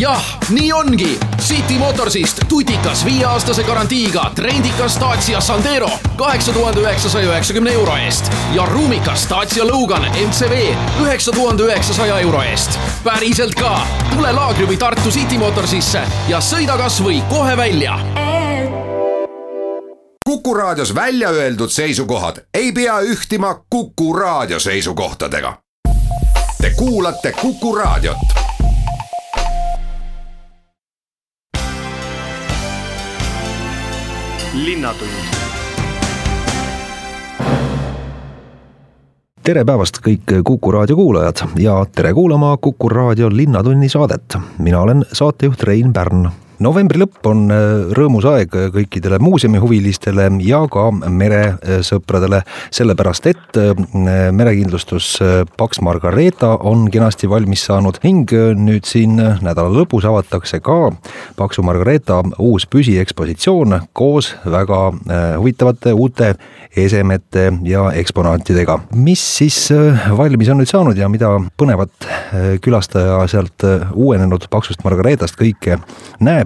jah, nii ongi. City Motorsist tutikas viieaastase garantiiga trendikas Dacia Sandero kaheksa tuhande üheksasaja üheksakümne euro eest ja ruumikas Dacia Logan MCV üheksa tuhande üheksasaja euro eest. päriselt ka. tule Laagri või Tartu City Motorsisse ja sõida kasvõi kohe välja Kuku Raadios välja öeldud seisukohad ei pea ühtima Kuku Raadio seisukohtadega. Te kuulate Kuku Raadiot linnatund tere päevast kõik Kuku raadio kuulajad ja tere kuulama Kuku raadio Linnatunni saadet. mina olen saatejuht Rein Pärn novembri lõpp on äh, rõõmus aeg kõikidele muuseumihuvilistele ja ka meresõpradele, sellepärast et äh, merekindlustus äh, Paks Margareeta on kenasti valmis saanud ning nüüd siin nädala lõpus avatakse ka Paksu Margareeta uus püsiekspositsioon koos väga huvitavate uute esemete ja eksponaatidega. mis siis valmis on nüüd saanud ja mida põnevat külastaja sealt uuenenud Paksust Margareetast kõike näeb,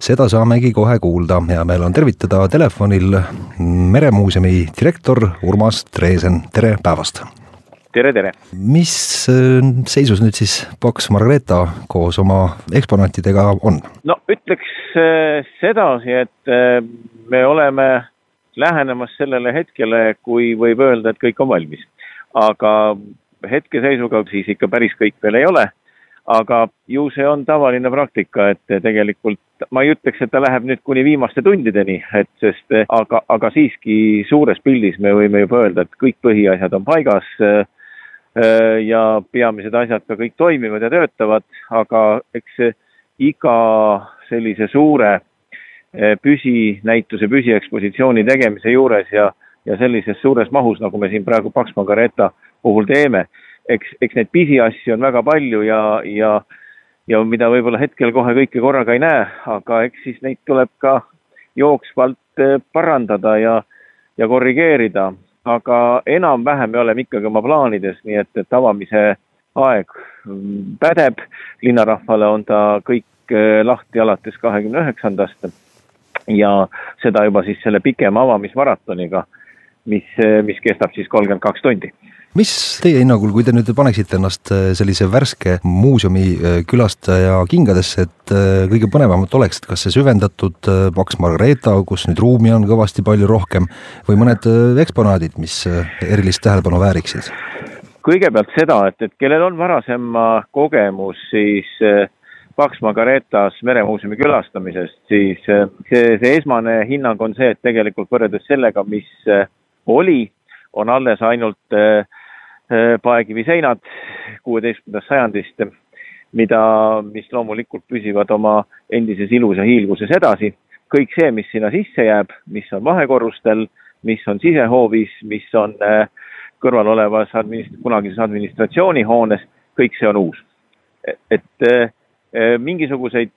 seda saamegi kohe kuulda. hea meel on tervitada telefonil Meremuuseumi direktor Urmas Treesen, tere päevast! tere, tere! mis äh, seisus nüüd siis Paks Margareeta koos oma eksponaatidega on? no ütleks äh, sedasi, et äh, me oleme lähenemas sellele hetkele, kui võib öelda, et kõik on valmis. aga hetkeseisuga siis ikka päris kõik veel ei ole aga ju see on tavaline praktika, et tegelikult ma ei ütleks, et ta läheb nüüd kuni viimaste tundideni, et sest aga, aga siiski suures pildis me võime juba öelda, et kõik põhiasjad on paigas ja peamised asjad ka kõik toimivad ja töötavad, aga eks iga sellise suure äh, püsinäituse, püsiekspositsiooni tegemise juures ja, ja sellises suures mahus, nagu me siin praegu Paks Margareeta puhul teeme eks, eks neid pisiasju on väga palju ja, ja, ja mida võib-olla hetkel kohe kõike korraga ei näe, aga eks siis neid tuleb ka jooksvalt eh, parandada ja, ja korrigeerida. aga enam-vähem me oleme ikkagi oma plaanides, nii et, et avamise aeg pädeb. linnarahvale on ta kõik eh, lahti alates kahekümne üheksandast ja seda juba siis selle pikema avamismaratoniga, mis, eh, mis kestab siis kolmkümmend kaks tundi mis teie hinnangul, kui te nüüd paneksite ennast äh, sellise värske muuseumi äh, külastaja kingadesse, et äh, kõige põnevamat oleks, et kas see süvendatud Paks Margareeta, kus nüüd ruumi on kõvasti palju rohkem või mõned eksponaadid, mis erilist tähelepanu vääriksid? kõigepealt seda, et, et kellel on varasema kogemus, siis Paks Margareetas meremuuseumi külastamisest, siis see, see esmane hinnang on see, et tegelikult võrreldes sellega, mis oli, on alles ainult äh, Äh, paekiviseinad kuueteistkümnendast sajandist, mida, mis loomulikult püsivad oma endises ilus ja hiilguses edasi. kõik see, mis sinna sisse jääb, mis on vahekorrustel, mis on sisehoovis, mis on äh, kõrval olevas administ-, kunagises administratsioonihoones, kõik see on uus. et äh, mingisuguseid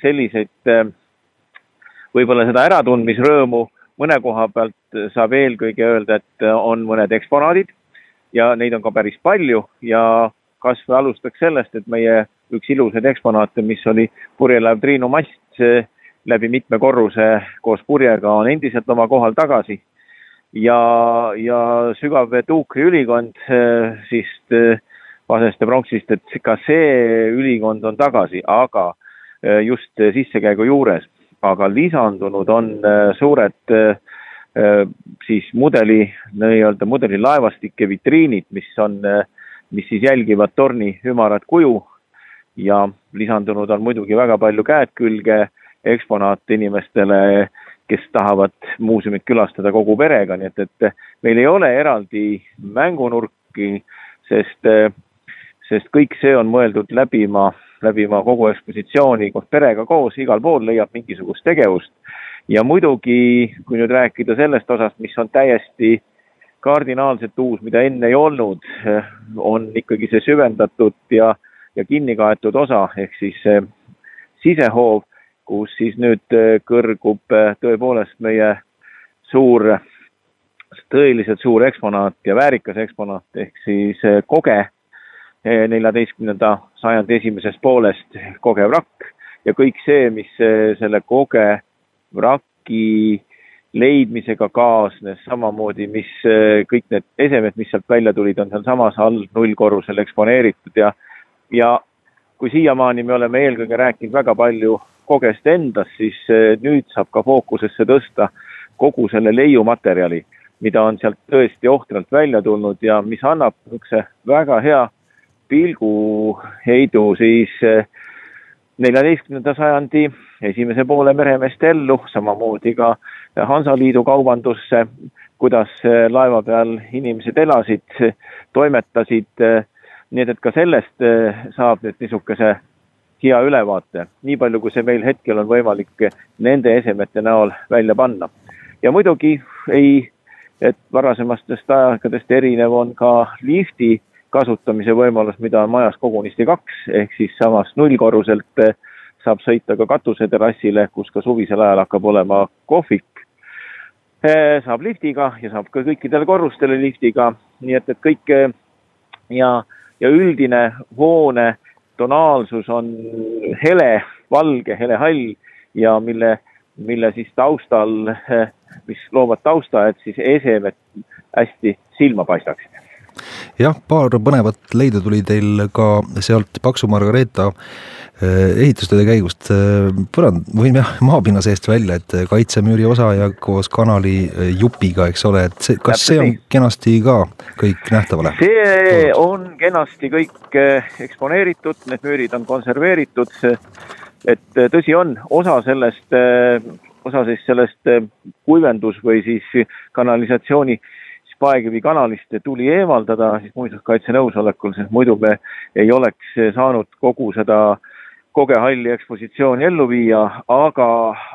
selliseid võib-olla seda äratundmisrõõmu mõne koha pealt saab eelkõige öelda, et on mõned eksponaadid ja neid on ka päris palju ja kas või alustaks sellest, et meie üks ilusaid eksponaate, mis oli purjelaev Triinu mast läbi mitme korruse koos purjega, on endiselt oma kohal tagasi. ja, ja sügavvee tuukri ülikond siis Vaseste pronksist, et ka see ülikond on tagasi, aga just sissekäigu juures. aga lisandunud on suured Äh, siis mudeli, nii-öelda mudelilaevastike vitriinid, mis on, äh, mis siis jälgivad torni ümarat kuju. Ja lisandunud on muidugi väga palju käed külge eksponaate inimestele, kes tahavad muuseumit külastada kogu perega, nii et, et meil ei ole eraldi mängunurki, sest, sest kõik see on mõeldud läbima, läbima kogu ekspositsiooni koos perega koos, igal pool leiab mingisugust tegevust ja muidugi, kui nüüd rääkida sellest osast, mis on täiesti kardinaalselt uus, mida enne ei olnud, on ikkagi see süvendatud ja, ja kinni kaetud osa, ehk siis sisehoov, kus siis nüüd kõrgub tõepoolest meie suur, tõeliselt suur eksponaat ja väärikas eksponaat ehk siis koge, neljateistkümnenda sajandi esimesest poolest koge vrakk. Ja kõik see, mis selle koge vraki leidmisega kaasnes, samamoodi, mis kõik need esemed, mis sealt välja tulid, on sealsamas all nullkorrusel eksponeeritud ja, ja kui siiamaani me oleme eelkõige rääkinud väga palju kogest endast, siis nüüd saab ka fookusesse tõsta kogu selle leiumaterjali, mida on sealt tõesti ohtralt välja tulnud ja mis annab niisuguse väga hea pilguheidu siis eh, neljateistkümnenda sajandi esimese poole meremeeste ellu, samamoodi ka Hansaliidu kaubandusse, kuidas eh, laeva peal inimesed elasid, toimetasid, eh, nii et, et ka sellest saab nüüd niisuguse hea ülevaate, nii palju, kui see meil hetkel on võimalik nende esemete näol välja panna. ja muidugi ei, et varasemastest aegadest erinev on ka lifti kasutamise võimalus, mida on majas kogunisti kaks, ehk siis samast nullkorruselt eh, saab sõita ka katuseterassile, kus ka suvisel ajal hakkab olema kohvik. Eh, saab liftiga ja saab ka kõikidele korrustele liftiga, nii et, et kõik eh, ja, ja üldine hoone tonaalsus on hele, valge, helehall ja mille, mille siis taustal, mis loovad tausta, et siis esemed hästi silma paistaksid jah, paar põnevat leidu tuli teil ka sealt Paksu Margareeta eh, ehitustööde käigust. Eh, põrand- või jah, maapinna seest välja, et kaitsemüüri osa ja koos kanali eh, jupiga, eks ole, et see, kas see on kenasti ka kõik nähtavale? see on kenasti kõik eksponeeritud, need müürid on konserveeritud, et tõsi on, osa sellest, osa siis sellest kuivendus või siis kanalisatsiooni Paekivi kanalist tuli eemaldada siis muinsuskaitse nõusolekul, sest muidu me ei oleks saanud kogu seda kogehalli ekspositsiooni ellu viia, aga,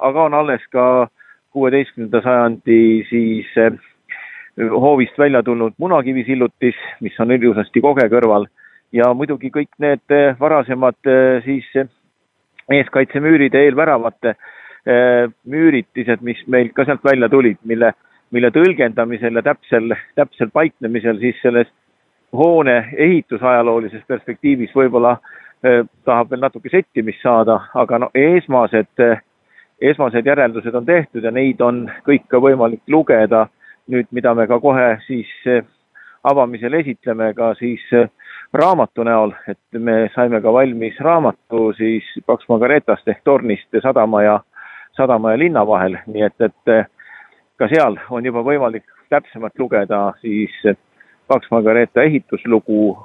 aga on alles ka kuueteistkümnenda sajandi siis eh, hoovist välja tulnud munakivisillutis, mis on ilusasti koge kõrval. Ja muidugi kõik need eh, varasemad eh, siis eeskaitsemüüride eelväravate müüritised, mis meil ka sealt välja tulid, mille mille tõlgendamisel ja täpsel, täpsel paiknemisel siis selles hoone ehitusajaloolises perspektiivis võib-olla eh, tahab veel natuke settimist saada, aga no esmased, esmased järeldused on tehtud ja neid on kõik ka võimalik lugeda. Nüüd, mida me ka kohe siis eh, avamisel esitleme ka siis eh, raamatu näol, et me saime ka valmis raamatu siis Paks Margaretast ehk tornist sadama ja, sadama ja linna vahel, nii et, et ka seal on juba võimalik täpsemalt lugeda siis Paks Margareeta ehituslugu,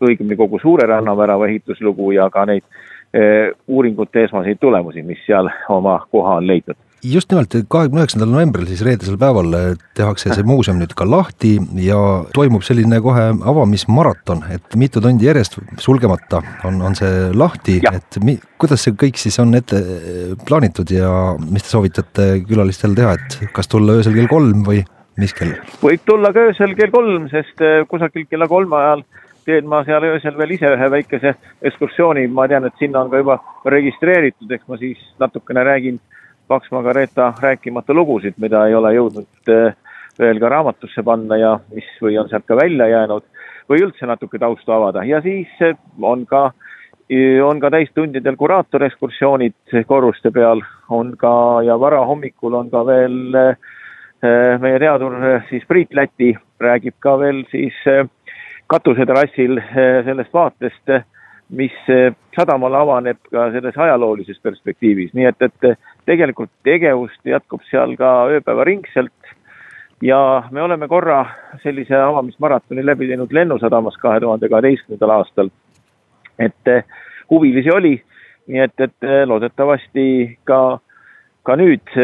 õigemini kogu Suure rannavärava ehituslugu ja ka neid e, uuringute esmaseid tulemusi, mis seal oma koha on leidnud just nimelt, kahekümne üheksandal novembril siis reedesel päeval eh, tehakse see muuseum nüüd ka lahti ja toimub selline kohe avamismaraton, et mitu tundi järjest sulgemata on, on see lahti, et mi, kuidas see kõik siis on ette eh, plaanitud ja mis te soovitate külalistel teha, et kas tulla öösel kell kolm või mis kell? võib tulla ka öösel kell kolm, sest eh, kusagil kella kolme ajal teen ma seal öösel veel ise ühe väikese ekskursiooni, ma tean, et sinna on ka juba registreeritud, eks ma siis natukene räägin Paks Margareeta rääkimata lugusid, mida ei ole jõudnud eh, veel ka raamatusse panna ja mis või on sealt ka välja jäänud või üldse natuke taustu avada. Ja siis eh, on ka, eh, on ka täistundidel kuraatorekskursioonid korruste peal, on ka ja varahommikul on ka veel meie teadur siis Priit Läti räägib ka veel siis katuseterrassil sellest vaatest mis sadamale avaneb ka selles ajaloolises perspektiivis, nii et, et tegelikult tegevust jätkub seal ka ööpäevaringselt. ja me oleme korra sellise avamismaratoni läbi teinud Lennusadamas kahe tuhande kaheteistkümnendal aastal. et eh, huvilisi oli, nii et, et eh, loodetavasti ka, ka nüüd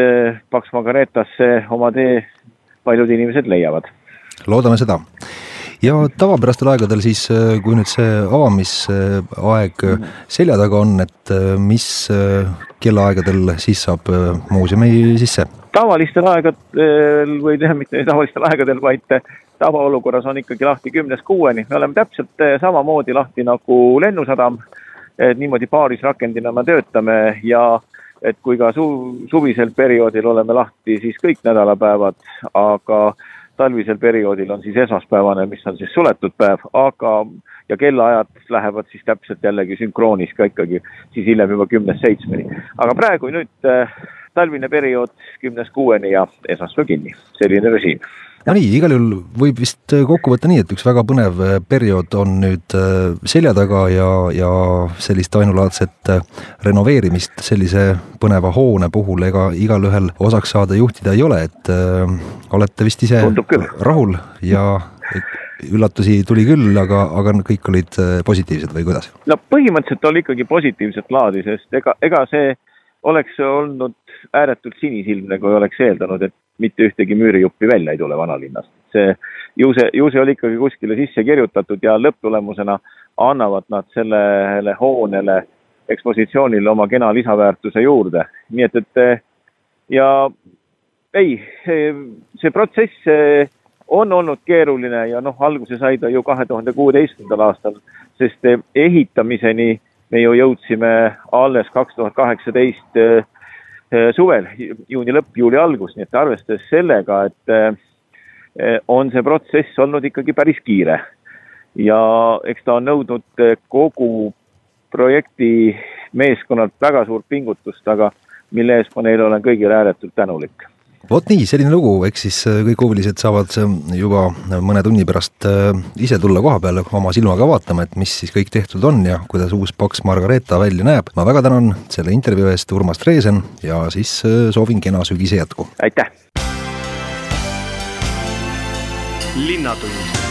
Paks Margaretasse oma tee paljud inimesed leiavad. loodame seda ja tavapärastel aegadel siis, äh, kui nüüd see avamisaeg äh, selja taga on, et äh, mis kellaaegadel siis saab muuseumi sisse? tavalistel aegadel või tähendab mitte tavalistel aegadel, vaid tavaolukorras on ikkagi lahti kümnest kuueni, me oleme täpselt samamoodi lahti nagu Lennusadam. et niimoodi paarisrakendina me töötame ja et kui ka su-, suvisel perioodil oleme lahti, siis kõik nädalapäevad, aga talvisel perioodil on siis esmaspäevane, mis on siis suletud päev, aga ja kellaajad lähevad siis täpselt jällegi sünkroonis ka ikkagi siis hiljem juba kümnest seitsmeni. aga praegu nüüd äh, talvine periood kümnest kuueni ja esmaspäev kinni, selline režiim no nii, igal juhul võib vist kokku võtta nii, et üks väga põnev äh, periood on nüüd äh, selja taga ja, ja sellist ainulaadset äh, renoveerimist sellise põneva hoone puhul ega igalühel osaks saada juhtida ei ole, et äh, olete vist ise rahul ja üllatusi tuli küll, aga, aga kõik olid positiivsed või kuidas? no põhimõtteliselt oli ikkagi positiivset laadi, sest ega, ega see oleks olnud ääretult sinisilmne, kui oleks eeldanud, et mitte ühtegi müürijuppi välja ei tule vanalinnast. see, ju see, ju see oli ikkagi kuskile sisse kirjutatud ja lõpptulemusena annavad nad sellele hoonele, ekspositsioonile oma kena lisaväärtuse juurde, nii et, et ja ei, see protsess on olnud keeruline ja noh, alguse sai ta ju kahe tuhande kuueteistkümnendal aastal, sest ehitamiseni me ju jõudsime alles kaks tuhat kaheksateist eh, suvel, juuni lõpp, juuli algus, nii et arvestades sellega, et eh, on see protsess olnud ikkagi päris kiire. ja eks ta on nõudnud eh, kogu projekti meeskonnalt väga suurt pingutust, aga mille eest ma neile olen kõigile ääretult tänulik vot nii, selline lugu, eks siis äh, kõik huvilised saavad äh, juba mõne tunni pärast äh, ise tulla koha peale oma silmaga vaatama, et mis siis kõik tehtud on ja kuidas uus paks Margareeta välja näeb. ma väga tänan selle intervjuu eest, Urmas Treesen ja siis soovin kena sügise jätku. aitäh! linnatund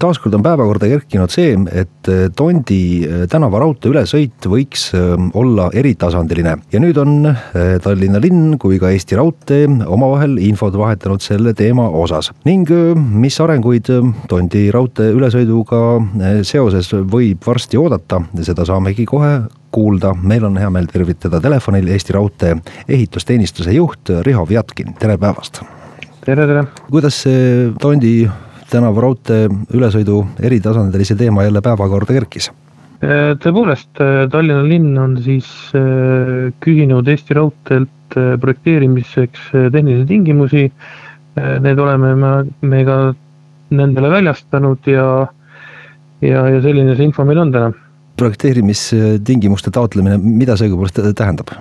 taaskord on päevakorda kerkinud see, et äh, Tondi äh, tänava raudtee ülesõit võiks ähm, olla eritasandiline ja nüüd on äh, Tallinna linn kui ka Eesti Raudtee omavahel infot vahetanud selle teema osas ning mis arenguid Tondi raudtee ülesõiduga seoses võib varsti oodata, seda saamegi kohe kuulda, meil on hea meel tervitada telefonil Eesti Raudtee ehitusteenistuse juht Riho Vjatkin, tere päevast! tere, tere! kuidas see Tondi tänava raudtee ülesõidu eritasandilise teema jälle päevakorda kerkis? Äh, tõepoolest, äh, Tallinna linn on siis äh, küsinud Eesti Raudteelt projekteerimiseks tehnilisi tingimusi. Need oleme me, me ka nendele väljastanud ja, ja, ja selline see info meil on täna. projekteerimistingimuste taotlemine, mida see õigupoolest tähendab?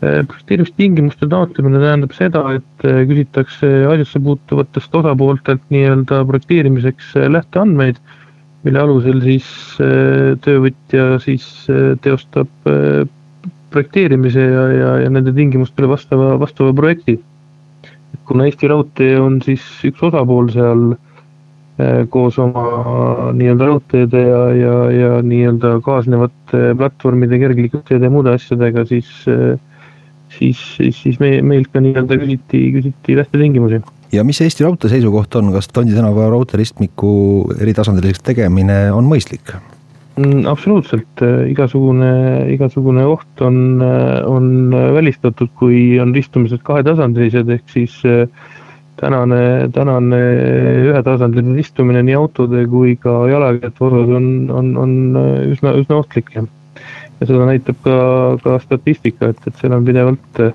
Projekteerimistingimuste taotlemine tähendab seda, et äh, küsitakse asjasse puutuvatest osapooltelt nii-öelda projekteerimiseks äh, lähteandmeid, mille alusel siis äh, töövõtja siis teostab projekteerimise ja, ja, ja nende tingimustele vastava, vastava projekti. kuna Eesti Raudtee on siis üks osapool seal koos oma nii-öelda raudteede ja, ja, ja nii-öelda kaasnevate platvormide, kergliiklusteede ja muude asjadega, siis äh, siis, siis, siis me, meilt ka nii-öelda küsiti, küsiti lähtetingimusi. ja mis Eesti Raudtee seisukoht on, kas Tondi tänava raudteeristmiku eritasandiliseks tegemine on mõistlik? Mm, absoluutselt, igasugune, igasugune oht on, on välistatud, kui on ristumised kahetasandilised, ehk siis tänane, tänane ühetasandiline ristumine nii autode kui ka jalakäijate osas on, on, on üsna, üsna ohtlik jah ja seda näitab ka, ka statistika, et, et seal on pidevalt äh,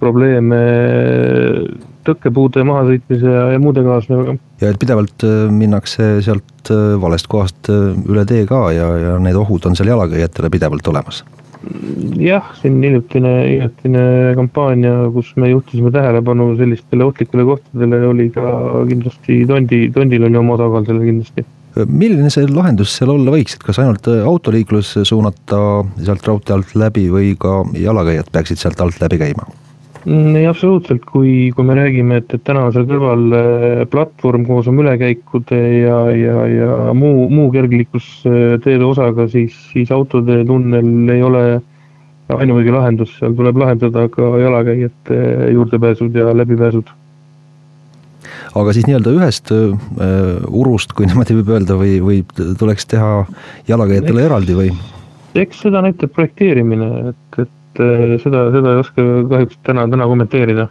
probleeme tõkkepuude mahasõitmise ja, ja muude kaasnevaga. ja et pidevalt äh, minnakse sealt äh, valest kohast äh, üle tee ka ja, ja need ohud on seal jalakäijatele pidevalt olemas jah, siin hiljutine, hiljutine kampaania, kus me juhtisime tähelepanu sellistele ohtlikele kohtadele, oli ka kindlasti Tondi, Tondil on ju oma osakaal sellel kindlasti milline see lahendus seal olla võiks, et kas ainult äh, autoliiklus suunata sealt raudtee alt läbi või ka jalakäijad peaksid sealt alt läbi käima? Mm, ei, absoluutselt, kui, kui me räägime, et, et täna on seal kõrval äh, platvorm koos oma ülekäikude ja, ja, ja muu, muu kergliiklusteede osaga, siis, siis autotee tunnel ei ole ainuõige lahendus, seal tuleb lahendada ka jalakäijate juurdepääsud ja läbipääsud aga siis nii-öelda ühest uh, urust, kui niimoodi võib öelda, või, või tuleks teha jalakäijatele eraldi või? eks seda näitab projekteerimine, et, et seda, seda ei oska kahjuks täna, täna kommenteerida.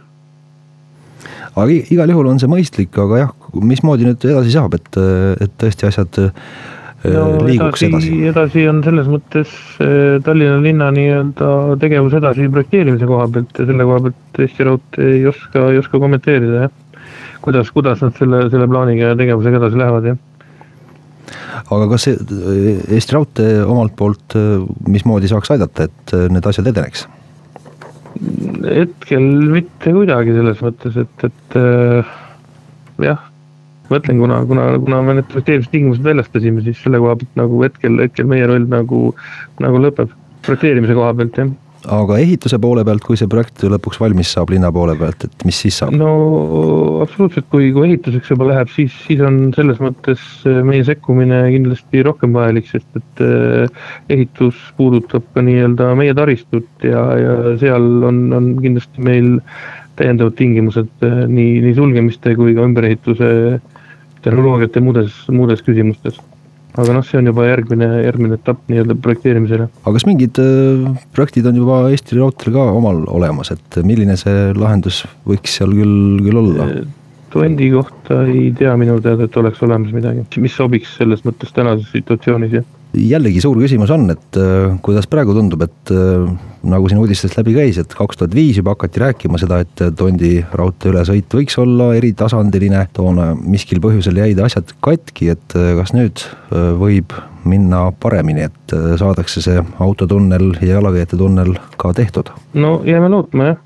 aga igal juhul on see mõistlik, aga jah, mismoodi nüüd edasi saab, et, et tõesti asjad no, liiguks edasi, edasi.? edasi on selles mõttes Tallinna linna nii-öelda tegevus edasi projekteerimise koha pealt ja selle koha pealt Eesti Raudtee ei oska, ei oska kommenteerida jah. Kuidas, kuidas nad selle, selle plaaniga ja tegevusega edasi lähevad jah. Aga kas Eesti Raudtee omalt poolt, mismoodi saaks aidata, et need asjad edeneks? hetkel mitte kuidagi selles mõttes, et, et äh, jah, ma ütlen, kuna, kuna, kuna me need projekteerimistingimused väljastasime, siis selle koha pealt nagu hetkel, hetkel meie roll nagu, nagu lõpeb projekteerimise koha pealt jah aga ehituse poole pealt, kui see projekt lõpuks valmis saab linna poole pealt, et mis siis saab? no absoluutselt, kui, kui ehituseks juba läheb, siis, siis on selles mõttes äh, meie sekkumine kindlasti rohkem vajalik, sest et äh, ehitus puudutab ka nii-öelda meie taristut ja, ja seal on, on kindlasti meil täiendavad tingimused äh, nii, nii sulgemiste kui ka ümberehituse tehnoloogiate muudes, muudes küsimustes aga noh, see on juba järgmine, järgmine etapp nii-öelda projekteerimisele. aga kas mingid äh, projektid on juba Eesti Raudteel ka omal olemas, et milline see lahendus võiks seal küll, küll olla? Toendi kohta ei tea minu teada, et oleks olemas midagi, mis sobiks selles mõttes tänases situatsioonis, jah jällegi suur küsimus on, et äh, kuidas praegu tundub, et äh, nagu siin uudistest läbi käis, et kaks tuhat viis juba hakati rääkima seda, et Tondi raudtee ülesõit võiks olla eritasandiline. toona miskil põhjusel jäid asjad katki, et äh, kas nüüd võib minna paremini, et saadakse see autotunnel ja jalakäijate tunnel ka tehtud? no jääme lootma jah,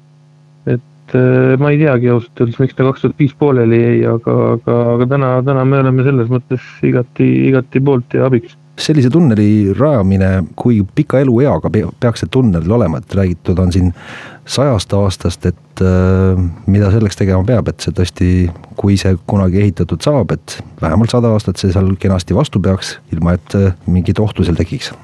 et ma ei teagi ausalt öeldes, miks ta kaks tuhat viis pooleli jäi, aga, aga, aga täna, täna me oleme selles mõttes igati, igati poolt ja abiks sellise tunneli rajamine, kui pika elueaga peaks see tunnel olema, et räägitud on siin sajast aastast, et äh, mida selleks tegema peab, et see tõesti, kui see kunagi ehitatud saab, et vähemalt sada aastat see seal kenasti vastu peaks, ilma et äh, mingit ohtu seal tekiks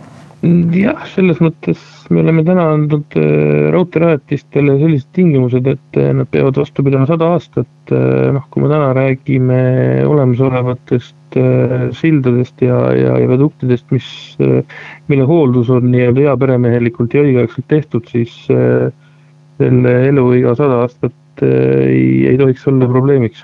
jah, selles mõttes me oleme täna andnud äh, raudteerajatistele sellised tingimused, et äh, nad peavad vastu pidama sada aastat. Äh, noh, kui me täna räägime olemasolevatest sildadest ja, ja, ja veduktidest, mis, mille hooldus on nii-öelda heaperemehelikult ja õigeaegselt tehtud, siis selle eluiga sada aastat ei, ei tohiks olla probleemiks.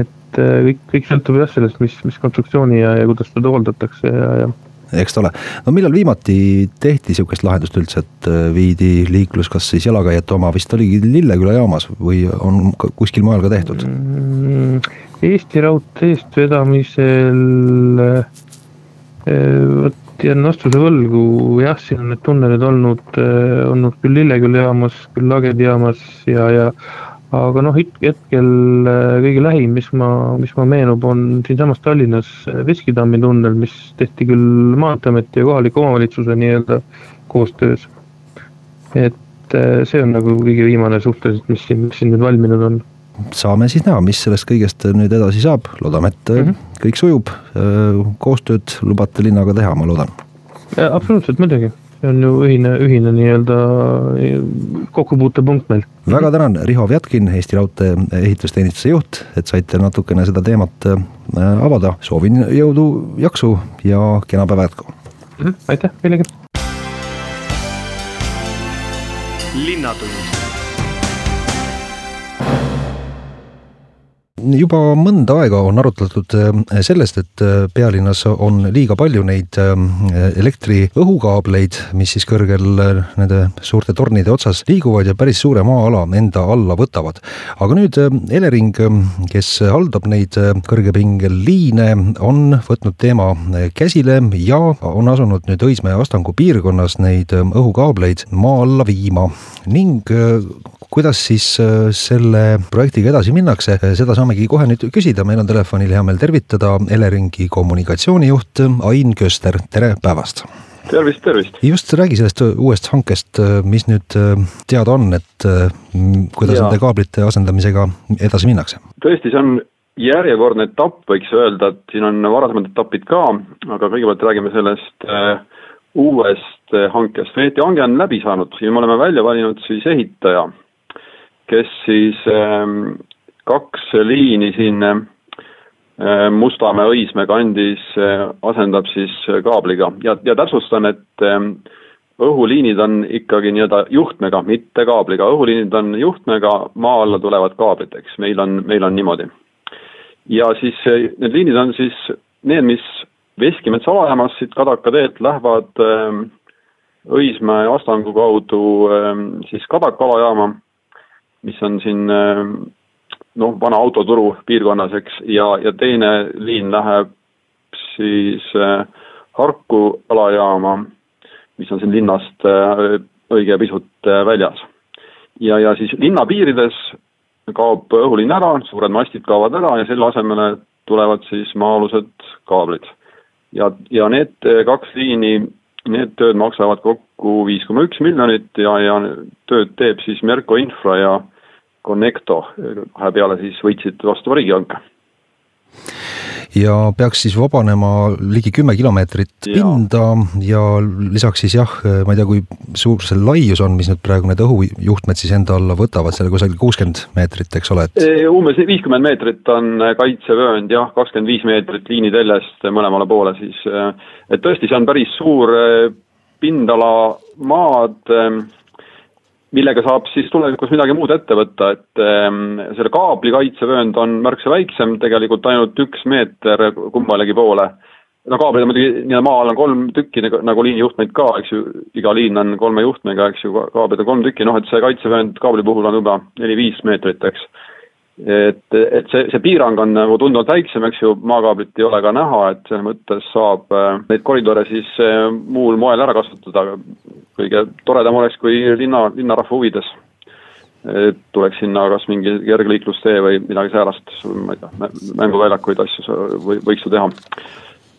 et kõik, kõik sõltub jah sellest, mis, mis konstruktsiooni ja, ja kuidas seda hooldatakse ja, ja eks ole. no millal viimati tehti sihukest lahendust üldse, et äh, viidi liiklus, kas siis jalakäijate oma vist oligi Lilleküla jaamas või on kuskil mujal ka tehtud? Mm, Eesti Raudtee eestvedamisel äh, vot jään vastuse võlgu, jah, siin on need tunnelid olnud, äh, olnud küll Lilleküla jaamas, küll Lagedi jaamas ja, ja aga noh, hetkel äh, kõige lähim, mis ma, mis ma meenub, on siinsamas Tallinnas äh, Veskitammi tunnel, mis tehti küll Maanteeameti ja kohaliku omavalitsuse nii-öelda koostöös. et äh, see on nagu kõige viimane suhteliselt, mis siin, mis siin nüüd valminud on. saame siis näha, mis sellest kõigest nüüd edasi saab, loodame, et mm -hmm. kõik sujub, koostööd lubate linnaga teha, ma loodan. absoluutselt, muidugi see on ju ühine, ühine nii-öelda kokkupuutepunkt meil. väga tänan, Riho Vjatkin, Eesti Raudtee ehitusteenistuse juht, et saite natukene seda teemat äh, avada. soovin jõudu, jaksu ja kena päeva jätku mm. -hmm, aitäh meilegi. linnatund juba mõnda aega on arutletud äh, sellest, et äh, pealinnas on liiga palju neid äh, elektriõhukaableid, mis siis kõrgel nende suurte tornide otsas liiguvad ja päris suure maa-ala enda alla võtavad. aga nüüd Elering, kes haldab neid kõrgepingeliine, on võtnud teema käsile ja on asunud nüüd Õismäe Astangu piirkonnas neid õhukaableid maa alla viima ning kuidas siis äh, selle projektiga edasi minnakse, seda saamegi kohe nüüd küsida, meil on telefonil hea meel tervitada Eleringi kommunikatsioonijuht Ain Köster, tere päevast! tervist, tervist! just, räägi sellest uuest hankest, mis nüüd äh, teada on, et äh, kuidas ja. nende kaablite asendamisega edasi minnakse? tõesti, see on järjekordne etapp, võiks öelda, et siin on varasemad etapid ka, aga kõigepealt räägime sellest uuest hankest. Veeti hange on läbi saanud ja me oleme välja valinud siis ehitaja kes siis ähm, kaks liini siin äh, Mustamäe, Õismäe kandis äh, asendab siis kaabliga. Ja, ja täpsustan, et ähm, õhuliinid on ikkagi nii-öelda juhtmega, mitte kaabliga, õhuliinid on juhtmega, maa alla tulevad kaablid, eks, meil on, meil on niimoodi. ja siis äh, need liinid on siis need, mis Veskimetsa alajaamast siit Kadaka teelt lähevad äh, Õismäe Astangu kaudu äh, siis Kadaka alajaama, mis on siin äh, noh, vana autoturu piirkonnas, eks, ja, ja teine liin läheb siis äh, Harku alajaama, mis on siin linnast äh, õige pisut väljas. ja, ja siis linna piirides kaob õhuliin ära, suured mastid kaovad ära ja selle asemele tulevad siis maa-alused kaablid. ja, ja need kaks liini, need tööd maksavad kokku viis koma üks miljonit ja, ja tööd teeb siis Merko Infra ja Connecto, kahe peale siis võitsid vastava riigihanke ja peaks siis vabanema ligi kümme kilomeetrit pinda ja lisaks siis jah, ma ei tea, kui suur see laius on, mis nüüd praegu need õhujuhtmed siis enda alla võtavad, seal kusagil kuuskümmend meetrit, eks ole, et umbes viiskümmend meetrit on kaitsevöönd jah, kakskümmend viis meetrit liiniteljest mõlemale poole siis, et tõesti, see on päris suur pindala maad millega saab siis tulevikus midagi muud ette võtta, et ähm, selle kaabli kaitsevöönd on märksa väiksem, tegelikult ainult üks meeter kummalegi poole. no kaablid on muidugi nii-öelda maa all on kolm tükki nagu, nagu liinijuhtmeid ka, eks ju, iga liin on kolme juhtmega, eks ju, kaablid on kolm tükki, noh et see kaitsevöönd kaabli puhul on juba neli-viis meetrit, eks et, et see, see piirang on nagu tunduvalt väiksem, eks ju, maakaablit ei ole ka näha, et selles mõttes saab äh, neid koridore siis äh, muul moel ära kasutada. kõige toredam oleks, kui linna, linnarahva huvides tuleks sinna kas mingi kergliiklustee või midagi säärast, ma ei tea, mänguväljakuid, asju või võiks ju teha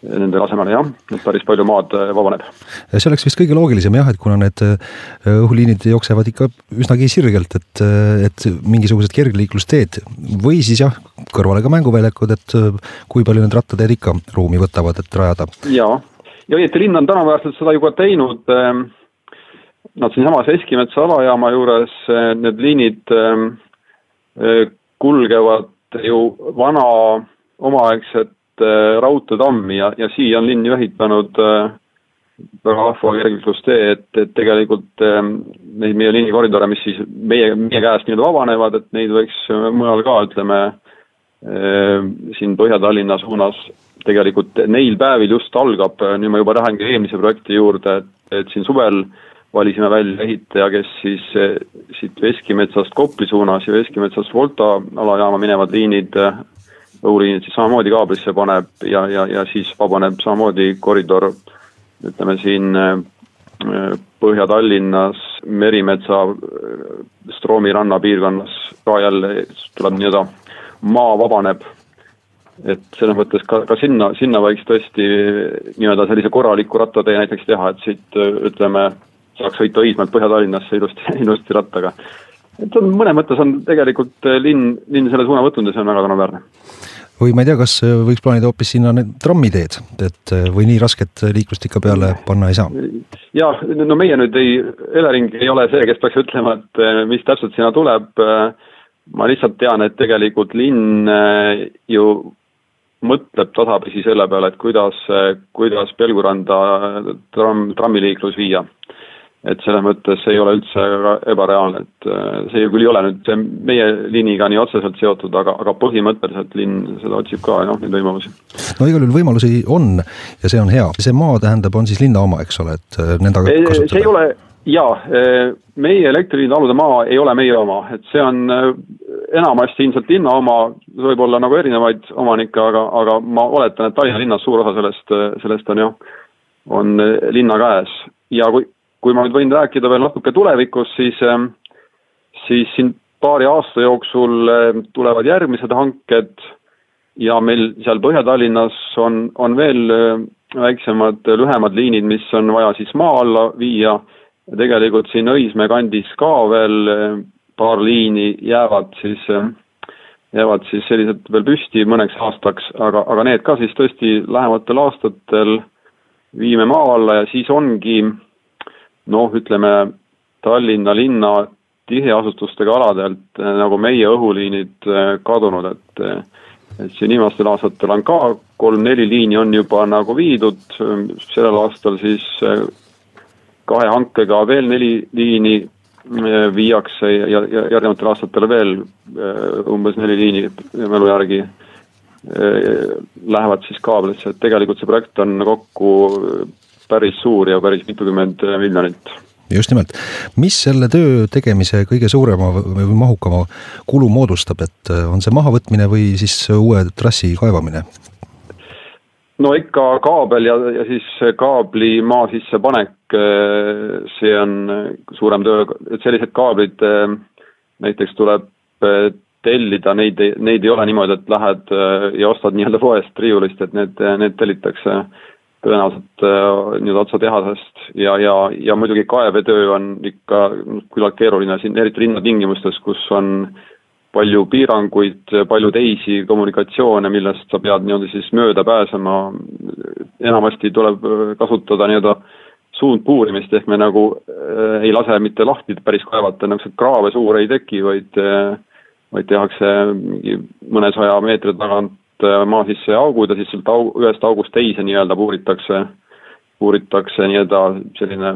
nende asemele jah, et päris palju maad äh, vabaneb. see oleks vist kõige loogilisem jah, et kuna need äh, õhuliinid jooksevad ikka üsnagi sirgelt, et, äh, et mingisugused kergliiklusteed või siis jah, kõrvale ka mänguväljakud, et kui palju need rattateed ikka ruumi võtavad, et rajada. jaa, ja õieti linn on tänuväärselt seda juba teinud. Nad siinsamas Eskimetsa alajaama juures, need liinid kulgevad ju vana omaaegset raudteetammi ja, ja siia on linn ju ehitanud äh, väga vahva kergliiklustee, et, et tegelikult ähm, neid meie liinikoridore, mis siis meie, meie käest nii-öelda vabanevad, et neid võiks äh, mujal ka, ütleme, siin Põhja-Tallinna suunas. Tegelikult neil päevil just algab, nüüd ma juba lähengi eelmise projekti juurde, et, et siin suvel valisime välja ehitaja, kes siis siit Veskimetsast Kopli suunas ja Veskimetsast Volta alajaama minevad liinid õhuliinid siis samamoodi kaablisse paneb ja, ja, ja siis vabaneb samamoodi koridor, ütleme siin äh, Põhja-Tallinnas, Merimetsa, äh, Stroomi ranna piirkonnas ka jälle tuleb nii-öelda maa vabaneb. et selles mõttes ka, ka sinna, sinna võiks tõesti nii-öelda sellise korraliku rattatee näiteks teha, et siit ütleme, saaks sõita Õismäelt Põhja-Tallinnasse ilusti, ilusti rattaga. Et on mõnes mõttes on tegelikult linn, linn selle suuna võtnud ja see on väga tänuväärne või ma ei tea, kas äh, võiks plaanida hoopis sinna need trammiteed, et äh, või nii rasket liiklust ikka peale panna ei saa? jah, no meie nüüd ei, Elering ei ole see, kes peaks ütlema, et mis täpselt sinna tuleb. ma lihtsalt tean, et tegelikult linn ju mõtleb tasapisi selle peale, et kuidas, kuidas Pelguranda tramm, trammiliiklus viia et selles mõttes ei ole üldse ebareaalne, et äh, see küll ei ole nüüd meie liiniga nii otseselt seotud, aga, aga põhimõtteliselt linn seda otsib ka noh, neid võimalusi. no igal juhul võimalusi on ja see on hea, see maa tähendab, on siis linna oma, eks ole, et äh, nendega kasutada? see ei ole, jaa, äh, meie elektriliini alude maa ei ole meie oma, et see on enamasti ilmselt linna oma, võib olla nagu erinevaid omanikke, aga, aga ma oletan, et Tallinna linnas suur osa sellest, sellest on jah, on linna käes ja kui kui ma nüüd võin rääkida veel natuke tulevikust, siis, ähm, siis siin paari aasta jooksul ähm, tulevad järgmised hanked ja meil seal Põhja-Tallinnas on, on veel ähm, väiksemad, lühemad liinid, mis on vaja siis maa alla viia. Tegelikult siin Õismäe kandis ka veel paar liini jäävad siis, jäävad siis sellised veel püsti mõneks aastaks, aga, aga need ka siis tõesti lähematel aastatel viime maa alla ja siis ongi noh, ütleme Tallinna linna tiheasustustega aladelt eh, nagu meie õhuliinid eh, kadunud, et eh, et siin viimastel aastatel on ka kolm-neli liini on juba nagu viidud, sellel aastal siis kahe hankega veel neli liini viiakse ja, ja järgnevatel aastatel veel umbes neli liini mälu järgi lähevad siis kaablisse, et tegelikult see projekt on kokku päris suur ja päris mitukümmend miljonit. Just nimelt, mis selle töö tegemise kõige suurema või mahukama kulu moodustab, et on see mahavõtmine või siis uue trassi kaevamine? no ikka kaabel ja, ja siis kaabli maa sisse panek, see on suurem töö, et sellised kaablid näiteks tuleb tellida, neid, neid ei ole niimoodi, et lähed ja ostad nii-öelda poest riiulist, et need, need tellitakse tõenäoliselt äh, nii-öelda otse tehasest ja, ja, ja muidugi kaevetöö on ikka küllalt keeruline siin, eriti linnatingimustes, kus on palju piiranguid, palju teisi kommunikatsioone, millest sa pead nii-öelda siis mööda pääsema, enamasti tuleb kasutada nii-öelda suundpuurimist, ehk me nagu äh, ei lase mitte lahti päris kaevata, niisuguseid kraave suuri ei teki, vaid äh, vaid tehakse mingi mõnesaja meetri tagant Äh, maa sisse augud ja siis sealt aug, ühest august teise nii-öelda puuritakse, puuritakse nii-öelda selline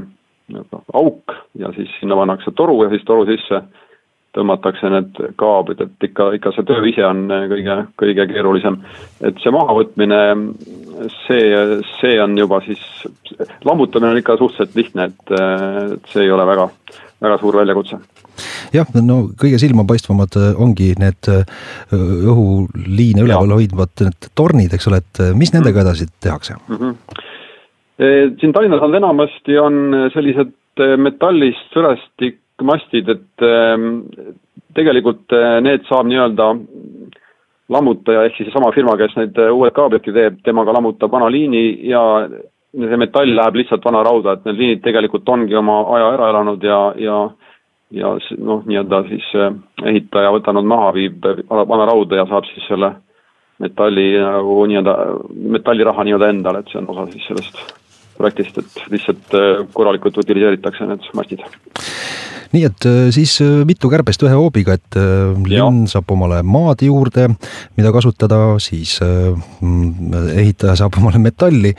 nii-öelda auk ja siis sinna pannakse toru ja siis toru sisse tõmmatakse need kaablid, et ikka, ikka see töö ise on kõige, kõige keerulisem. et see mahavõtmine, see, see on juba siis, lammutamine on ikka suhteliselt lihtne, et, et see ei ole väga, väga suur väljakutse jah, no kõige silmapaistvamad äh, ongi need äh, õhuliine üleval hoidvad need tornid, eks ole, et äh, mis nendega mhm. edasi tehakse mm? -hmm. siin Tallinnas on enamasti on sellised metallist sõrestikmastid, et ähm, tegelikult need saab nii-öelda lammutaja ehk siis seesama firma, kes need uued kaablidki teeb, temaga lammutab vana liini ja see metall läheb lihtsalt vana rauda, et need liinid tegelikult ongi oma aja ära elanud ja, ja ja noh, nii-öelda siis äh, ehitaja võtab nad maha, viib vana rauda ja saab siis selle metalli nagu nii-öelda, metalliraha nii-öelda endale, et see on osa siis sellest projektist, et lihtsalt äh, korralikult utiliseeritakse need mastid nii et äh, siis äh, mitu kärbest ühe hoobiga, et äh, linn saab omale maad juurde, mida kasutada, siis ehitaja saab omale metalli,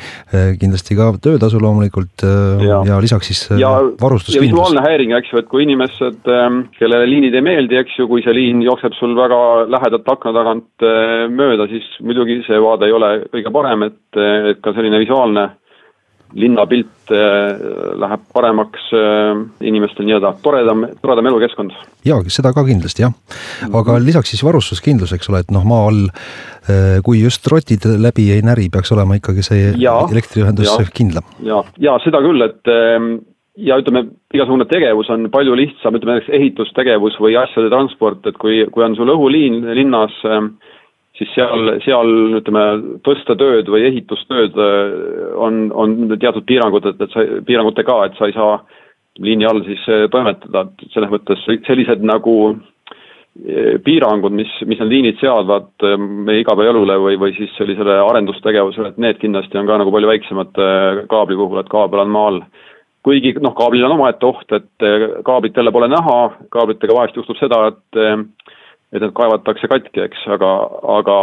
kindlasti ka töötasu loomulikult ja, ja lisaks siis ja, varustuskindlus. visuaalne häiring, eks ju, et kui inimesed, ähm, kellele liinid ei meeldi, eks ju, kui see liin jookseb sul väga lähedalt akna tagant mööda, siis muidugi see vaade ei ole kõige parem, et, et ka selline visuaalne linnapilt äh, läheb paremaks, äh, inimestel nii-öelda toredam, toredam elukeskkond. jaa, seda ka kindlasti jah, aga lisaks siis varustuskindlus, eks ole, et noh, maa all äh, kui just rotid läbi ei näri, peaks olema ikkagi see ja, elektriühendus ja, kindlam. ja, ja seda küll, et ähm, ja ütleme, igasugune tegevus on palju lihtsam, ütleme näiteks ehitustegevus või asjade transport, et kui, kui on sul õhuliin linnas äh, siis seal, seal ütleme, tõsta tööd või ehitustööd äh, on, on teatud piirangud, et, et sa, piirangutega, et sa ei saa liini all siis äh, toimetada, et selles mõttes sellised nagu äh, piirangud, mis, mis need liinid seadvad meie igapäevaelule või, või siis sellisele arendustegevusele, et need kindlasti on ka nagu palju väiksemad kaabli puhul, et kaabel on maa all. kuigi noh, kaablil on omaette oht, et kaablit jälle pole näha, kaablitega vahest juhtub seda, et et need kaevatakse katki, eks, aga, aga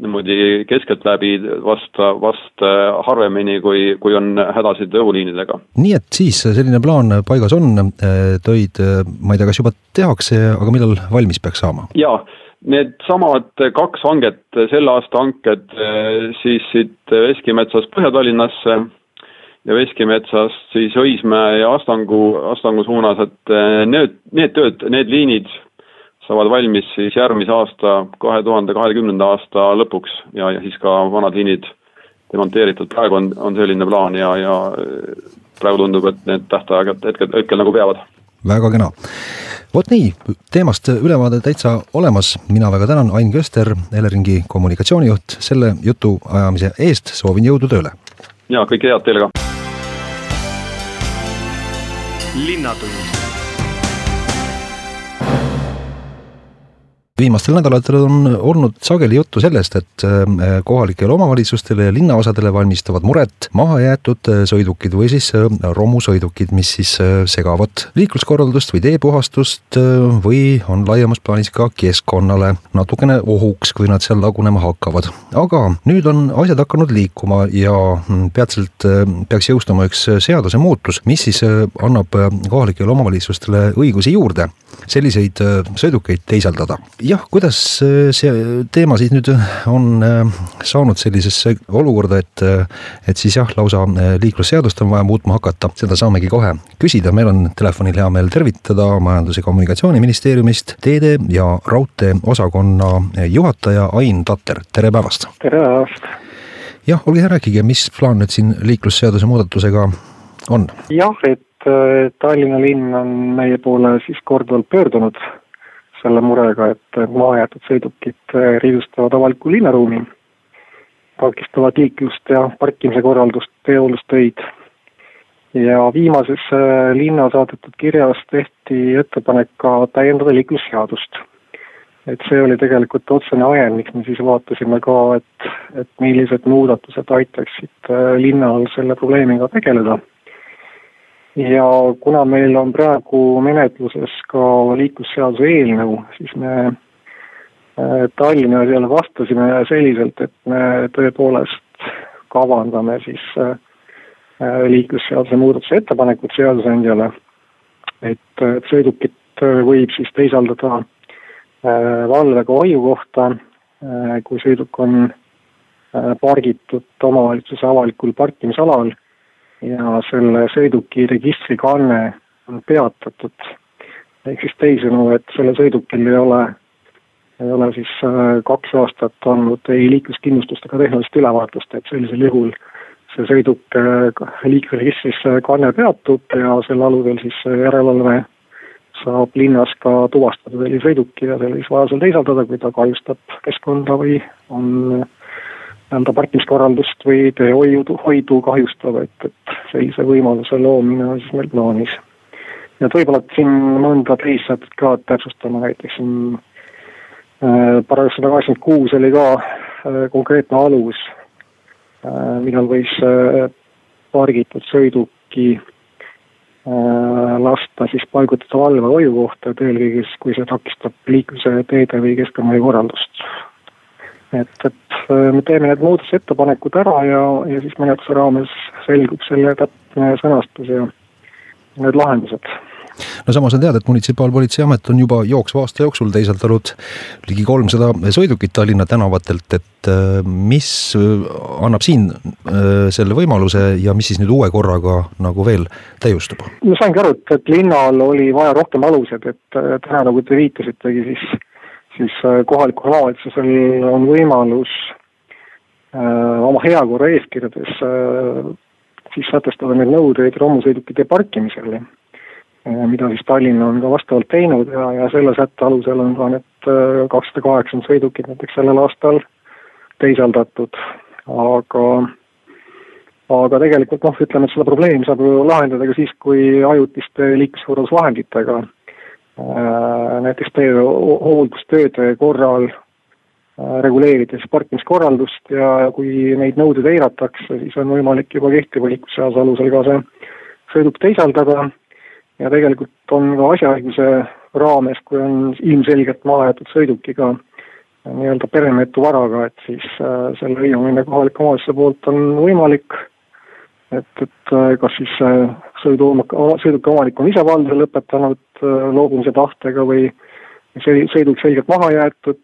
niimoodi keskeltläbi vast, vast harvemini, kui, kui on hädasid õhuliinidega. nii et siis selline plaan paigas on, töid, ma ei tea, kas juba tehakse, aga millal valmis peaks saama? jaa, needsamad kaks hanget, selle aasta hanked siis siit Veskimetsast Põhja-Tallinnasse ja Veskimetsast siis Õismäe ja Astangu, Astangu suunas, et need, need tööd, need liinid saavad valmis siis järgmise aasta, kahe tuhande kahekümnenda aasta lõpuks ja, ja siis ka vanad liinid demonteeritud, praegu on, on selline plaan ja, ja praegu tundub, et need tähtajad hetkel, hetkel nagu peavad. väga kena. vot nii, teemast ülevaade täitsa olemas, mina väga tänan, Ain Köster, Eleringi kommunikatsioonijuht, selle jutu ajamise eest, soovin jõudu tööle! ja kõike head teile ka! linnatund viimastel nädalatel on olnud sageli juttu sellest, et äh, kohalikele omavalitsustele ja linnaosadele valmistavad muret mahajäetud äh, sõidukid või siis äh, romusõidukid, mis siis segavad liikluskorraldust või teepuhastust või on laiemas plaanis ka keskkonnale natukene ohuks, kui nad seal lagunema hakkavad. aga nüüd on asjad hakanud liikuma ja mm, peatselt peaks jõustuma üks seadusemuutus, mis siis annab kohalikele omavalitsustele õigusi juurde selliseid sõidukeid teisaldada jah, kuidas see teema siis nüüd on saanud sellisesse olukorda, et, et siis jah, lausa liiklusseadust on vaja muutma hakata, seda saamegi kohe küsida, meil on telefonil hea meel tervitada Majandus- ja Kommunikatsiooniministeeriumist teede ja raudtee osakonna juhataja Ain Tatter, tere päevast! tere päevast! jah, olge hea, rääkige, mis plaan nüüd siin liiklusseaduse muudatusega on? jah, et Tallinna linn on meie poole siis korduvalt pöördunud selle murega, et mahajäetud sõidukid riidustavad avalikku linnaruumi, takistavad liiklust ja parkimise korraldust, teehoollustöid. ja viimases linna saadetud kirjas tehti ettepanek ka täiendada liiklusseadust et see oli tegelikult otsene ajend, miks me siis vaatasime ka, et, et millised muudatused aitaksid äh, linnal selle probleemiga tegeleda. Ja kuna meil on praegu menetluses ka liiklusseaduse eelnõu, siis me äh, Tallinna peale vastasime selliselt, et me tõepoolest kavandame siis äh, liiklusseaduse muudatuse ettepanekut seadusandjale, et sõidukit võib siis teisaldada Äh, valvega hoiu kohta, äh, kui sõiduk on äh, pargitud omavalitsuse avalikul parkimisalal ja selle sõiduki registrikanne on peatatud. ehk siis teisisõnu, et sellel sõidukil ei ole, ei ole siis kaks aastat olnud ei liikluskindlustust ega tehnilist ülevaatust, et sellisel juhul see sõiduk liiklusregistris kanne peatub ja selle alusel siis järelevalve saab linnas ka tuvastada sellise sõiduki ja selle siis vajadusel teisaldada, kui ta kahjustab keskkonda või on nii-öelda parkimiskorraldust või teehoidu, hoidu kahjustav, et, et sellise võimaluse loomine on siis meil plaanis. ja et võib-olla siin mõnda teist sätet ka täpsustama, näiteks siin äh, paragrahv sada kaheksakümmend kuus oli ka äh, konkreetne alus äh,, millal võis äh, pargitud sõiduki Äh, lasta siis paigutada valve hoiukohta, et eelkõige siis, kui see takistab liikluse, teede või keskkonnamõju korraldust. Et, et äh, me teeme need muudatusettepanekud ära ja, ja siis menetluse raames selgub selle täpne sõnastus ja need lahendused no samas on teada, et Munitsipaalpolitseiamet on juba jooksva aasta jooksul teisaldanud ligi kolmsada sõidukit Tallinna tänavatelt, et äh, mis äh, annab siin selle võimaluse ja mis siis nüüd uue korraga nagu veel täiustub? ma saangi aru, et, et linnal oli vaja rohkem aluseid, et täna, nagu te viitasitegi, siis, siis kohalikul omavalitsusel on võimalus äh, oma heakorra eeskirjades äh, siis sätestada neid nõudeid romusõidukite parkimisel Eh, mida siis Tallinn on ka vastavalt teinud ja, ja selle sätte alusel on ka need kakssada kaheksakümmend sõidukit näiteks sellel aastal teisaldatud, aga aga tegelikult noh, ütleme, et seda probleemi saab ju lahendada ka siis, kui ajutiste liikluskorraldusvahenditega äh, näiteks tee hooldustööde korral äh, reguleerida siis parkimiskorraldust ja kui neid nõudeid eiratakse, siis on võimalik juba kehtiva liiklusseaduse alusel ka see sõiduk teisaldada ja tegelikult on ka asjaõiguse raames, kui on ilmselgelt maha jäetud sõidukiga nii-öelda peremeetu varaga, et siis äh, selle hõivamine kohaliku omavalitsuse poolt on võimalik. Et, et äh, kas siis äh, sõidu, sõiduki omanik on ise valduse lõpetanud äh, loobumise tahtega või sõiduk selgelt maha jäetud,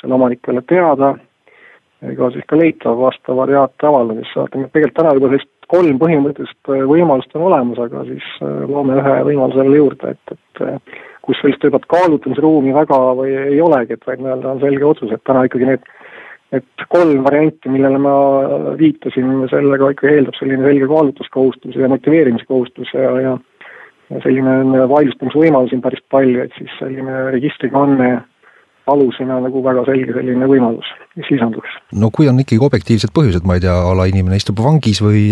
selle omanikele teada, ega siis ka leitav vastava teate avaldamist saata, nii et tegelikult täna juba sellist kolm põhimõttelist äh, võimalust on olemas, aga siis äh, loome ühe võimaluse veel juurde, et, et äh, kus sellist võib-olla kaalutlemisruumi väga või ei olegi, et vaid nii-öelda on selge otsus, et täna ikkagi need et kolm varianti, millele ma viitasin, sellega ikka eeldab selline selge kaalutluskohustus ja motiveerimiskohustus ja, ja ja selline vaidlustamise võimalusi on päris palju, et siis selline registrikanne alusena nagu väga selge selline võimalus, mis lisanduks. no kui on ikkagi objektiivsed põhjused, ma ei tea, a la inimene istub vangis või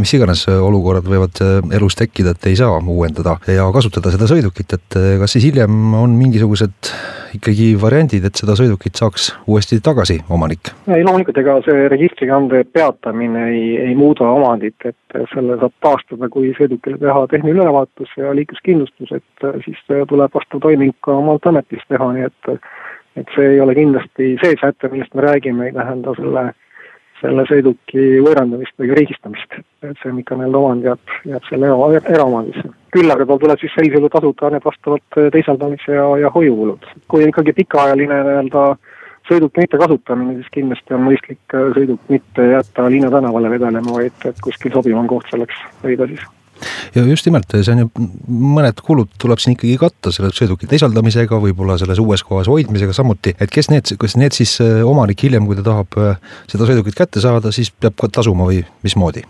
mis iganes olukorrad võivad elus tekkida, et ei saa uuendada ja kasutada seda sõidukit, et kas siis hiljem on mingisugused ikkagi variandid, et seda sõidukit saaks uuesti tagasi omanik? ei loomulikult, ega see registrikande peatamine ei, ei muuda omandit, et selle saab taastada, kui sõidukile teha tehniline ülevaatus ja liikluskindlustus, et siis tuleb vastav toiming ka Maanteeametis teha, nii et et see ei ole kindlasti see säte, millest me räägime, ei tähenda selle, selle sõiduki võõrandamist või riigistamist. et see on ikka nii-öelda omand jääb, jääb selle era, eraomandisse küll aga tal tuleb siis sellisel juhul tasuda need vastavad teisaldamise ja, ja hoiukulud. kui ikkagi pikaajaline nii-öelda sõiduki mittekasutamine, siis kindlasti on mõistlik sõiduk mitte jätta linnatänavale vedelema, vaid et kuskil sobivam koht selleks leida siis ja just nimelt, see on ju, mõned kulud tuleb siin ikkagi katta selle sõiduki teisaldamisega, võib-olla selles uues kohas hoidmisega samuti, et kes need, kas need siis äh, omanik hiljem, kui ta tahab äh, seda sõidukit kätte saada, siis peab ka tasuma või mismoodi?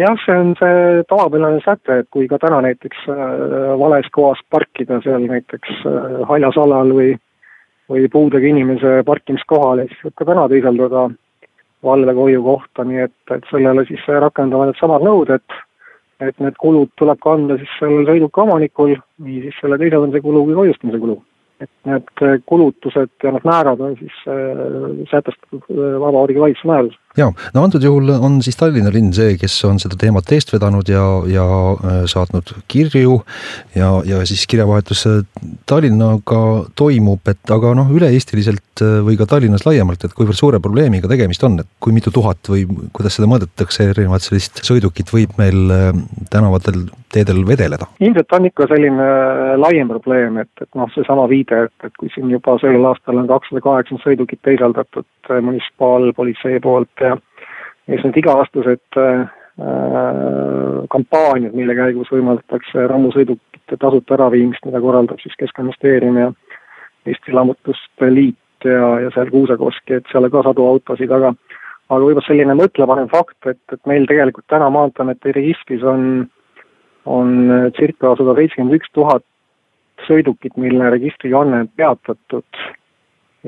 jah, see on see tavapärane säte, et kui ka täna näiteks äh, vales kohas parkida seal näiteks haljas alal või või puudega inimese parkimiskohale, siis võib ka täna teisaldada valvega hoiu kohta, nii et, et sellele siis rakenduvad needsamad nõuded et need kulud tuleb kanda siis sellel sõiduki omanikul, nii siis selle teisaldamise kulu kui hoiustamise kulu et need kulutused ja need määrad on siis äh, sätestatud äh, Vabariigi Valitsuse määrus. Jaa, no antud juhul on siis Tallinna linn see, kes on seda teemat eest vedanud ja, ja saatnud kirju ja, ja siis kirjavahetus Tallinnaga toimub, et aga noh, üle-eestiliselt või ka Tallinnas laiemalt, et kuivõrd suure probleemiga tegemist on, et kui mitu tuhat või kuidas seda mõõdetakse, erinevat sellist sõidukit võib meil tänavatel teedel vedeleda? ilmselt on ikka selline äh, laiem probleem, et, et noh, seesama viide, et, et kui siin juba sellel aastal on kakssada kaheksakümmend sõidukit teisaldatud äh, munitsipaalpolitsei poolt ja siis need iga-aastased äh, kampaaniad, mille käigus võimaldatakse romusõidukite tasuta äraviimist, mida korraldab siis Keskkonnaministeerium ja Eesti Lammutuste Liit ja, ja seal Kuusakoski, et seal on ka sadu autosid, aga aga võib-olla selline mõtlepanev fakt, et, et meil tegelikult täna Maanteeameti registris on on circa sada seitsekümmend üks tuhat sõidukit, mille registrikanne on peatatud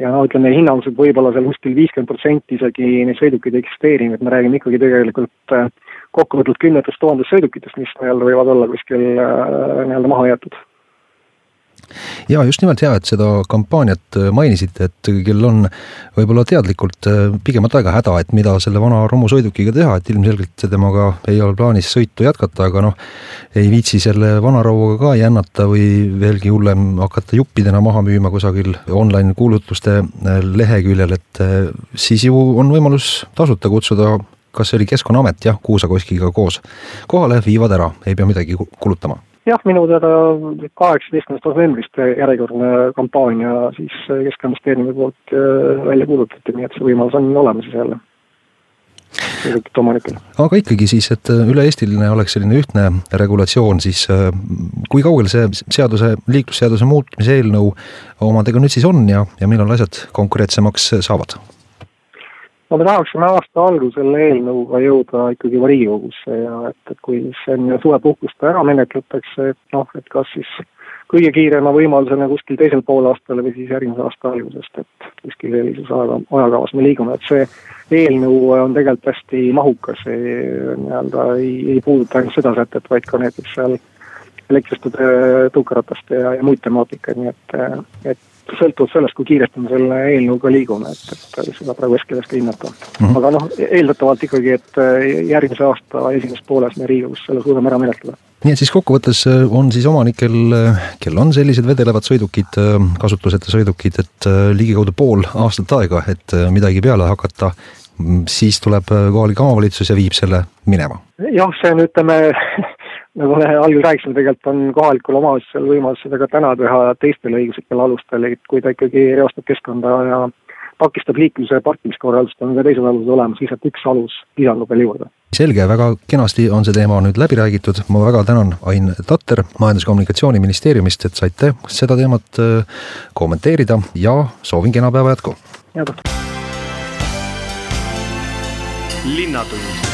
ja no ütleme hinnanguliselt võib-olla seal kuskil viiskümmend protsenti isegi neid sõidukeid ei eksisteeri, nii et me räägime ikkagi tegelikult äh, kokkuvõtvalt kümnetest tuhandest sõidukitest, mis nii-öelda võivad olla kuskil äh, nii-öelda maha jäetud ja just nimelt hea, et seda kampaaniat äh, mainisite, et kellel on võib-olla teadlikult äh, pigemat aega häda, et mida selle vana romusõidukiga teha, et ilmselgelt temaga ei ole plaanis sõitu jätkata, aga noh, ei viitsi selle vana rauaga ka jännata või veelgi hullem, hakata juppidena maha müüma kusagil online kuulutuste äh, leheküljel, et siis ju on võimalus tasuta kutsuda kas see oli Keskkonnaamet, jah, Kuusakoskiga koos. Kohale, viivad ära, ei pea midagi kulutama jah, minu teada kaheksateistkümnendast novembrist järjekordne kampaania siis Keskkonnaministeeriumi poolt äh, välja kuulutati, nii et see võimalus on olemas jälle sõidukite omanikel. aga ikkagi siis, et üle-eestiline oleks selline ühtne regulatsioon, siis äh, kui kaugel see seaduse, liiklusseaduse muutmise eelnõu omadega nüüd siis on ja, ja millal asjad konkreetsemaks saavad? No me tahaksime aasta algusel eelnõuga jõuda ikkagi juba Riigikogusse ja et, et kui see enne suvepuhkust ära menetletakse, et noh, et kas siis kõige kiirema võimalusena kuskil teisel poolaastal või siis järgmise aasta algusest, et kuskil sellises aega, ajakavas me liigume, et see eelnõu on tegelikult hästi mahukas, nii-öelda ei, ei puuduta ainult seda sätet, vaid ka näiteks seal elektristatud tõukerataste ja, ja muid temaatikaid, nii et, et sõltuvalt sellest, kui kiiresti me selle eelnõuga liigume, et, et seda praegu hetkel ei oska hinnata mm. -hmm. aga noh, eeldatavalt ikkagi, et äh, järgmise aasta esimeses pooles me Riigikogus selle suudame ära menetleda. nii et siis kokkuvõttes äh, on siis omanikel, äh, kel on sellised vedelevad sõidukid, kasutuseta sõidukid, et ligikaudu pool aastat aega, et midagi peale hakata, mm, siis tuleb kohalik omavalitsus ja viib selle minema? jah, see on, ütleme nagu me algul rääkisime, tegelikult on kohalikul omavalitsusel võimalus seda ka täna teha teistel õiguslikel alustel, et kui ta ikkagi reostab keskkonda ja takistab liikluse parkimiskorraldust, on ka teised alused olemas, lihtsalt üks alus lisandub veel juurde. selge, väga kenasti on see teema nüüd läbi räägitud, ma väga tänan Ain Tatter Majandus- ja Kommunikatsiooniministeeriumist, et saite seda teemat äh, kommenteerida ja soovin kena päeva jätku! head õhtut! linnatund